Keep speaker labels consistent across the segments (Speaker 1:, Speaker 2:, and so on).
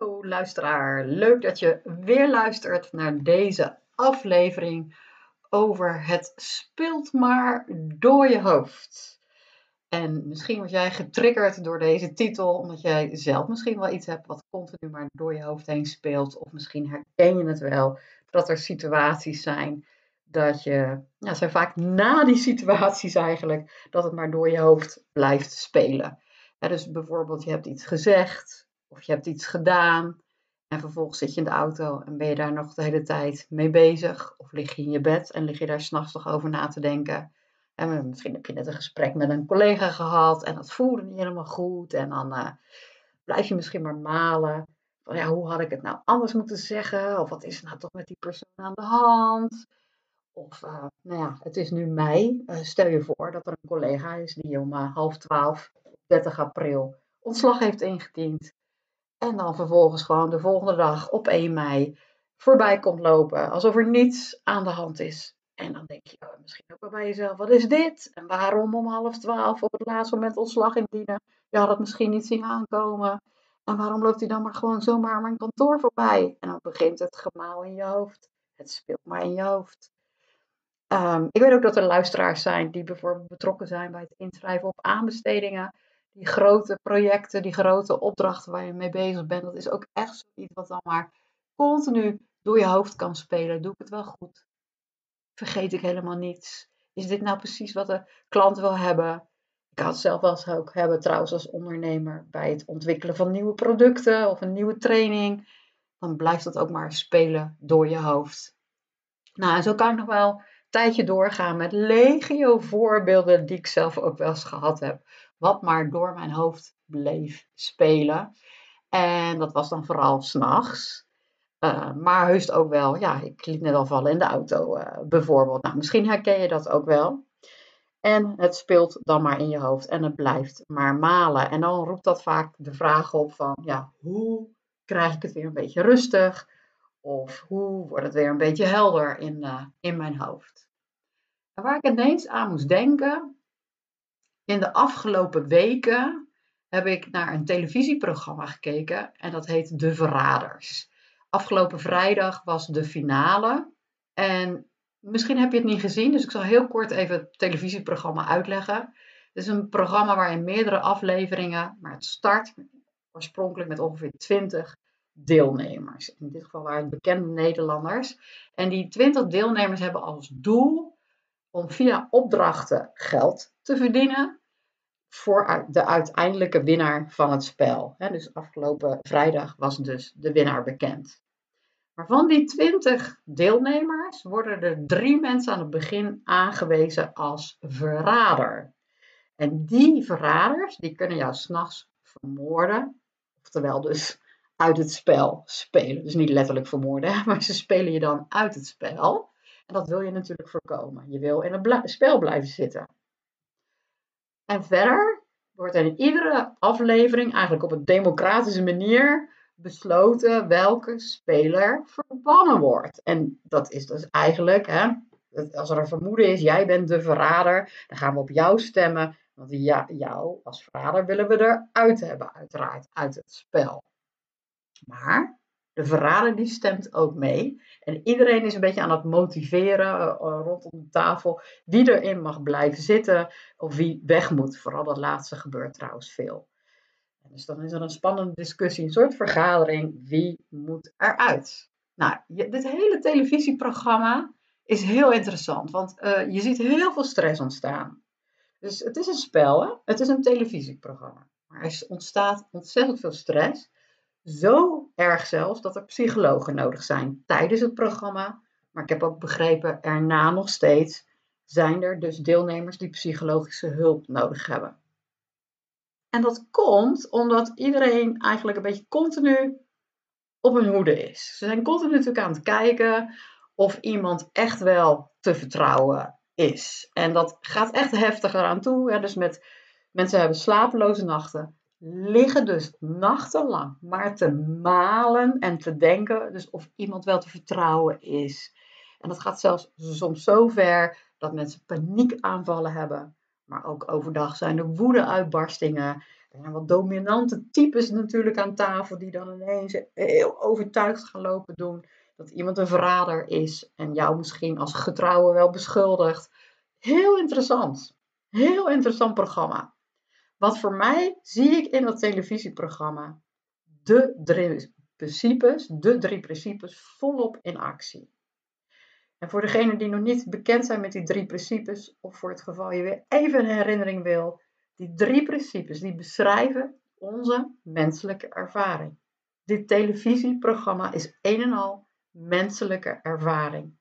Speaker 1: Hallo luisteraar, leuk dat je weer luistert naar deze aflevering over het speelt maar door je hoofd. En misschien word jij getriggerd door deze titel, omdat jij zelf misschien wel iets hebt wat continu maar door je hoofd heen speelt. Of misschien herken je het wel, dat er situaties zijn dat je, ja, zijn vaak na die situaties eigenlijk, dat het maar door je hoofd blijft spelen. dus bijvoorbeeld, je hebt iets gezegd, of je hebt iets gedaan en vervolgens zit je in de auto en ben je daar nog de hele tijd mee bezig. Of lig je in je bed en lig je daar s'nachts nog over na te denken. En misschien heb je net een gesprek met een collega gehad en dat voelde niet helemaal goed. En dan uh, blijf je misschien maar malen. Van ja, hoe had ik het nou anders moeten zeggen? Of wat is er nou toch met die persoon aan de hand? Of uh, nou ja, het is nu mei. Uh, stel je voor dat er een collega is die om half twaalf, 30 april, ontslag heeft ingediend. En dan vervolgens gewoon de volgende dag op 1 mei voorbij komt lopen. Alsof er niets aan de hand is. En dan denk je oh, misschien ook wel bij jezelf, wat is dit? En waarom om half twaalf op het laatste moment ontslag indienen? Je had het misschien niet zien aankomen. En waarom loopt hij dan maar gewoon zomaar mijn kantoor voorbij? En dan begint het gemaal in je hoofd. Het speelt maar in je hoofd. Um, ik weet ook dat er luisteraars zijn die bijvoorbeeld betrokken zijn bij het inschrijven op aanbestedingen die grote projecten, die grote opdrachten waar je mee bezig bent, dat is ook echt zoiets wat dan maar continu door je hoofd kan spelen. Doe ik het wel goed? Vergeet ik helemaal niets? Is dit nou precies wat de klant wil hebben? Ik kan het zelf wel eens ook hebben trouwens als ondernemer bij het ontwikkelen van nieuwe producten of een nieuwe training. Dan blijft dat ook maar spelen door je hoofd. Nou, en zo kan ik nog wel een tijdje doorgaan met legio voorbeelden die ik zelf ook wel eens gehad heb wat maar door mijn hoofd bleef spelen. En dat was dan vooral s'nachts. Uh, maar heus ook wel, ja, ik liet net al vallen in de auto uh, bijvoorbeeld. Nou, misschien herken je dat ook wel. En het speelt dan maar in je hoofd en het blijft maar malen. En dan roept dat vaak de vraag op van, ja, hoe krijg ik het weer een beetje rustig? Of hoe wordt het weer een beetje helder in, uh, in mijn hoofd? Waar ik ineens aan moest denken, in de afgelopen weken heb ik naar een televisieprogramma gekeken en dat heet De Verraders. Afgelopen vrijdag was de finale en misschien heb je het niet gezien, dus ik zal heel kort even het televisieprogramma uitleggen. Het is een programma waarin meerdere afleveringen, maar het start oorspronkelijk met ongeveer 20 deelnemers. In dit geval waren het bekende Nederlanders. En die 20 deelnemers hebben als doel om via opdrachten geld te verdienen voor de uiteindelijke winnaar van het spel. dus afgelopen vrijdag was dus de winnaar bekend. Maar van die 20 deelnemers worden er drie mensen aan het begin aangewezen als verrader. En die verraders die kunnen jou s'nachts vermoorden, oftewel dus uit het spel spelen. Dus niet letterlijk vermoorden, maar ze spelen je dan uit het spel. En dat wil je natuurlijk voorkomen. Je wil in het spel blijven zitten. En verder wordt in iedere aflevering eigenlijk op een democratische manier besloten welke speler verbannen wordt. En dat is dus eigenlijk, hè, als er een vermoeden is, jij bent de verrader, dan gaan we op jou stemmen. Want jou als verrader willen we eruit hebben, uiteraard, uit het spel. Maar de verrader die stemt ook mee. En iedereen is een beetje aan het motiveren uh, rondom de tafel wie erin mag blijven zitten of wie weg moet. Vooral dat laatste gebeurt trouwens veel. Dus dan is er een spannende discussie, een soort vergadering. Wie moet eruit? Nou, dit hele televisieprogramma is heel interessant, want uh, je ziet heel veel stress ontstaan. Dus het is een spel, hè? het is een televisieprogramma. Maar er ontstaat ontzettend veel stress. Zo erg zelfs dat er psychologen nodig zijn tijdens het programma. Maar ik heb ook begrepen, erna nog steeds zijn er dus deelnemers die psychologische hulp nodig hebben. En dat komt omdat iedereen eigenlijk een beetje continu op hun hoede is. Ze zijn continu natuurlijk aan het kijken of iemand echt wel te vertrouwen is. En dat gaat echt heftiger aan toe. Hè? Dus met mensen hebben slapeloze nachten liggen dus nachtenlang maar te malen en te denken dus of iemand wel te vertrouwen is. En dat gaat zelfs soms zo ver dat mensen paniekaanvallen hebben. Maar ook overdag zijn er woede-uitbarstingen. Er zijn wat dominante types natuurlijk aan tafel die dan ineens heel overtuigd gaan lopen doen dat iemand een verrader is en jou misschien als getrouwe wel beschuldigt. Heel interessant. Heel interessant programma. Wat voor mij zie ik in dat televisieprogramma de drie principes, de drie principes volop in actie. En voor degenen die nog niet bekend zijn met die drie principes, of voor het geval je weer even een herinnering wil, die drie principes die beschrijven onze menselijke ervaring. Dit televisieprogramma is een en al menselijke ervaring.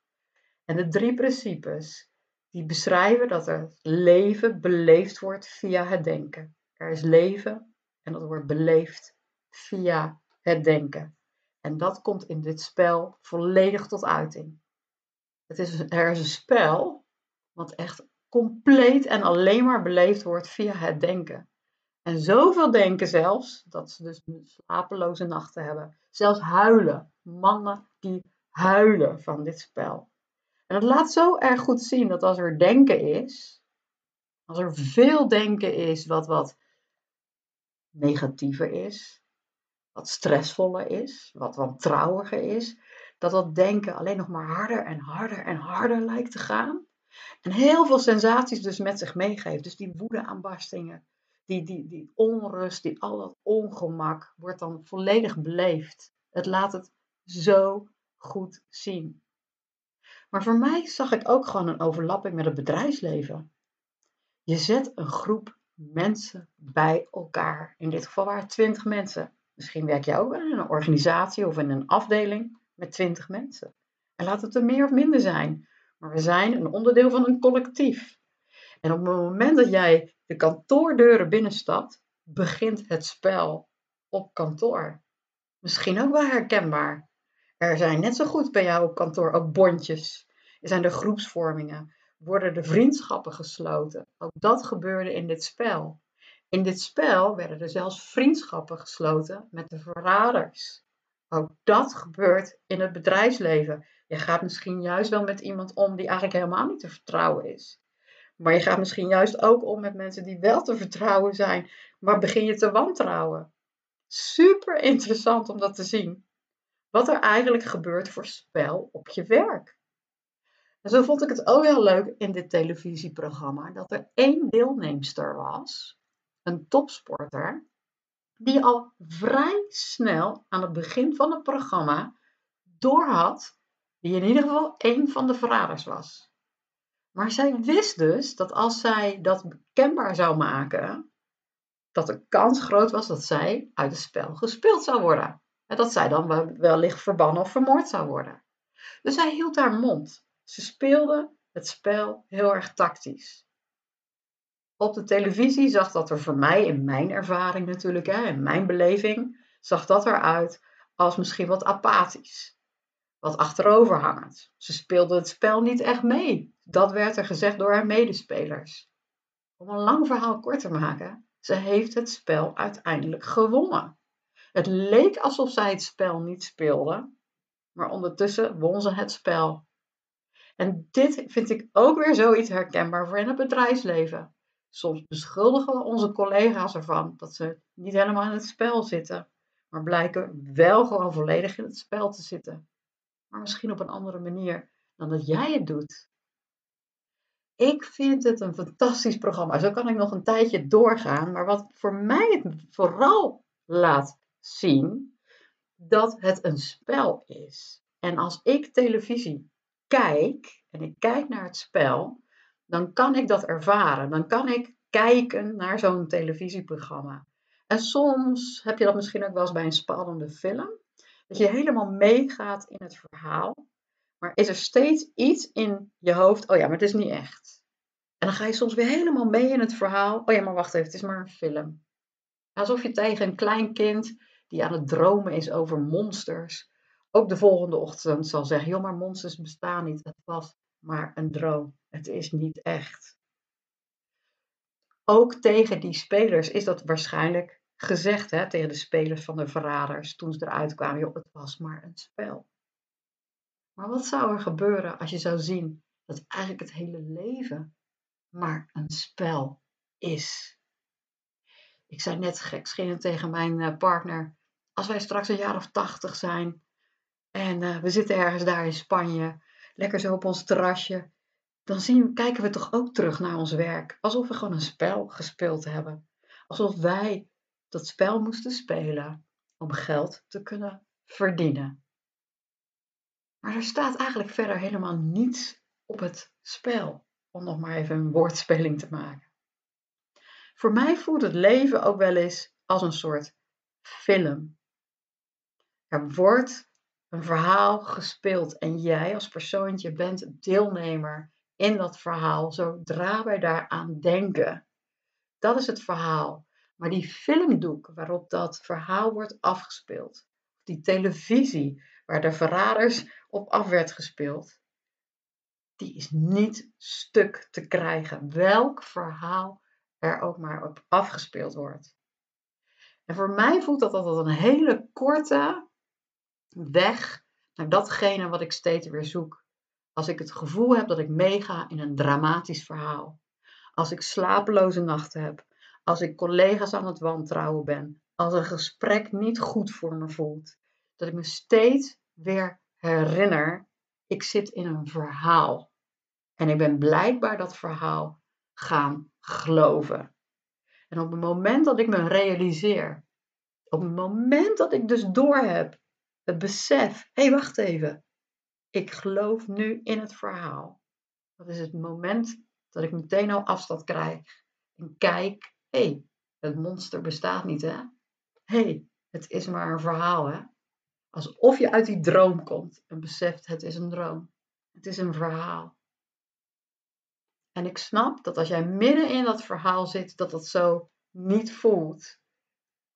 Speaker 1: En de drie principes die beschrijven dat het leven beleefd wordt via het denken. Er is leven en dat wordt beleefd via het denken. En dat komt in dit spel volledig tot uiting. Het is, er is een spel wat echt compleet en alleen maar beleefd wordt via het denken. En zoveel denken zelfs, dat ze dus slapeloze nachten hebben. Zelfs huilen. Mannen die huilen van dit spel. En het laat zo erg goed zien dat als er denken is, als er veel denken is wat wat negatiever is, wat stressvoller is, wat wantrouwiger is, dat dat denken alleen nog maar harder en harder en harder lijkt te gaan. En heel veel sensaties dus met zich meegeeft. Dus die woedeaanbarstingen, die, die, die onrust, die al dat ongemak wordt dan volledig beleefd. Het laat het zo goed zien. Maar voor mij zag ik ook gewoon een overlapping met het bedrijfsleven. Je zet een groep mensen bij elkaar. In dit geval waren het 20 mensen. Misschien werk je ook in een organisatie of in een afdeling met 20 mensen. En laat het er meer of minder zijn. Maar we zijn een onderdeel van een collectief. En op het moment dat jij de kantoordeuren binnenstapt, begint het spel op kantoor. Misschien ook wel herkenbaar. Er zijn net zo goed bij jou op kantoor ook bondjes. Er zijn er groepsvormingen. Worden de vriendschappen gesloten. Ook dat gebeurde in dit spel. In dit spel werden er zelfs vriendschappen gesloten met de verraders. Ook dat gebeurt in het bedrijfsleven. Je gaat misschien juist wel met iemand om die eigenlijk helemaal niet te vertrouwen is. Maar je gaat misschien juist ook om met mensen die wel te vertrouwen zijn, maar begin je te wantrouwen. Super interessant om dat te zien. Wat er eigenlijk gebeurt voor spel op je werk. En zo vond ik het ook heel leuk in dit televisieprogramma dat er één deelnemster was, een topsporter, die al vrij snel aan het begin van het programma doorhad die in ieder geval één van de verraders was. Maar zij wist dus dat als zij dat kenbaar zou maken, dat de kans groot was dat zij uit het spel gespeeld zou worden. Dat zij dan wellicht verbannen of vermoord zou worden. Dus zij hield haar mond. Ze speelde het spel heel erg tactisch. Op de televisie zag dat er voor mij, in mijn ervaring natuurlijk, hè, in mijn beleving, zag dat eruit als misschien wat apathisch. Wat achteroverhangend. Ze speelde het spel niet echt mee. Dat werd er gezegd door haar medespelers. Om een lang verhaal kort te maken, ze heeft het spel uiteindelijk gewonnen. Het leek alsof zij het spel niet speelde, maar ondertussen won ze het spel. En dit vind ik ook weer zoiets herkenbaar voor in het bedrijfsleven. Soms beschuldigen we onze collega's ervan dat ze niet helemaal in het spel zitten, maar blijken wel gewoon volledig in het spel te zitten. Maar misschien op een andere manier dan dat jij het doet. Ik vind het een fantastisch programma. Zo kan ik nog een tijdje doorgaan. Maar wat voor mij het vooral laat zien, dat het een spel is. En als ik televisie kijk en ik kijk naar het spel, dan kan ik dat ervaren. Dan kan ik kijken naar zo'n televisieprogramma. En soms heb je dat misschien ook wel eens bij een spannende film. Dat je helemaal meegaat in het verhaal. Maar is er steeds iets in je hoofd, oh ja, maar het is niet echt. En dan ga je soms weer helemaal mee in het verhaal. Oh ja, maar wacht even, het is maar een film. Alsof je tegen een klein kind die aan het dromen is over monsters, ook de volgende ochtend zal zeggen: joh, maar monsters bestaan niet. Het was maar een droom. Het is niet echt. Ook tegen die spelers is dat waarschijnlijk gezegd, hè, tegen de spelers van de verraders, toen ze eruit kwamen: joh, het was maar een spel. Maar wat zou er gebeuren als je zou zien dat eigenlijk het hele leven maar een spel is? Ik zei net gekscherend tegen mijn eh, partner, als wij straks een jaar of tachtig zijn en uh, we zitten ergens daar in Spanje, lekker zo op ons terrasje, dan zien, kijken we toch ook terug naar ons werk, alsof we gewoon een spel gespeeld hebben. Alsof wij dat spel moesten spelen om geld te kunnen verdienen. Maar er staat eigenlijk verder helemaal niets op het spel, om nog maar even een woordspeling te maken. Voor mij voelt het leven ook wel eens als een soort film. Er wordt een verhaal gespeeld en jij als persoontje bent deelnemer in dat verhaal zodra wij daaraan denken. Dat is het verhaal. Maar die filmdoek waarop dat verhaal wordt afgespeeld, die televisie waar de verraders op af werd gespeeld, die is niet stuk te krijgen. Welk verhaal er ook maar op afgespeeld wordt. En voor mij voelt dat altijd een hele korte weg naar datgene wat ik steeds weer zoek. Als ik het gevoel heb dat ik meega in een dramatisch verhaal. Als ik slapeloze nachten heb. Als ik collega's aan het wantrouwen ben. Als een gesprek niet goed voor me voelt. Dat ik me steeds weer herinner, ik zit in een verhaal. En ik ben blijkbaar dat verhaal gaan geloven. En op het moment dat ik me realiseer, op het moment dat ik dus doorheb, het besef, hé hey, wacht even, ik geloof nu in het verhaal. Dat is het moment dat ik meteen al afstand krijg en kijk, hé, hey, het monster bestaat niet hè. Hé, hey, het is maar een verhaal hè. Alsof je uit die droom komt en beseft, het is een droom. Het is een verhaal. En ik snap dat als jij midden in dat verhaal zit, dat dat zo niet voelt.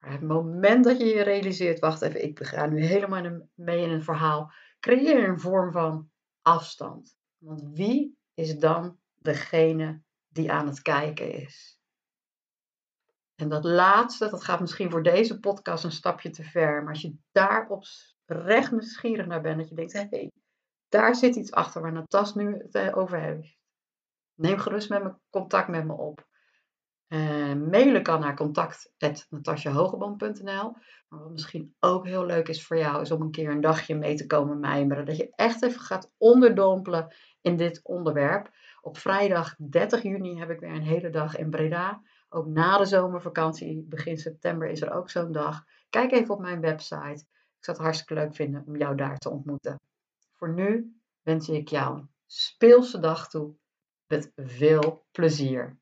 Speaker 1: Maar het moment dat je je realiseert, wacht even, ik ga nu helemaal mee in een verhaal, creëer een vorm van afstand. Want wie is dan degene die aan het kijken is? En dat laatste, dat gaat misschien voor deze podcast een stapje te ver. Maar als je daarop recht nieuwsgierig naar bent, dat je denkt, hé, hey, daar zit iets achter waar Natas nu het eh, over heeft neem gerust met me contact met me op. Uh, mailen kan naar contact.natasjahogeband.nl Maar wat misschien ook heel leuk is voor jou, is om een keer een dagje mee te komen mijmeren. Dat je echt even gaat onderdompelen in dit onderwerp. Op vrijdag 30 juni heb ik weer een hele dag in Breda. Ook na de zomervakantie, begin september, is er ook zo'n dag. Kijk even op mijn website. Ik zou het hartstikke leuk vinden om jou daar te ontmoeten. Voor nu wens ik jou een speelse dag toe met veel plezier.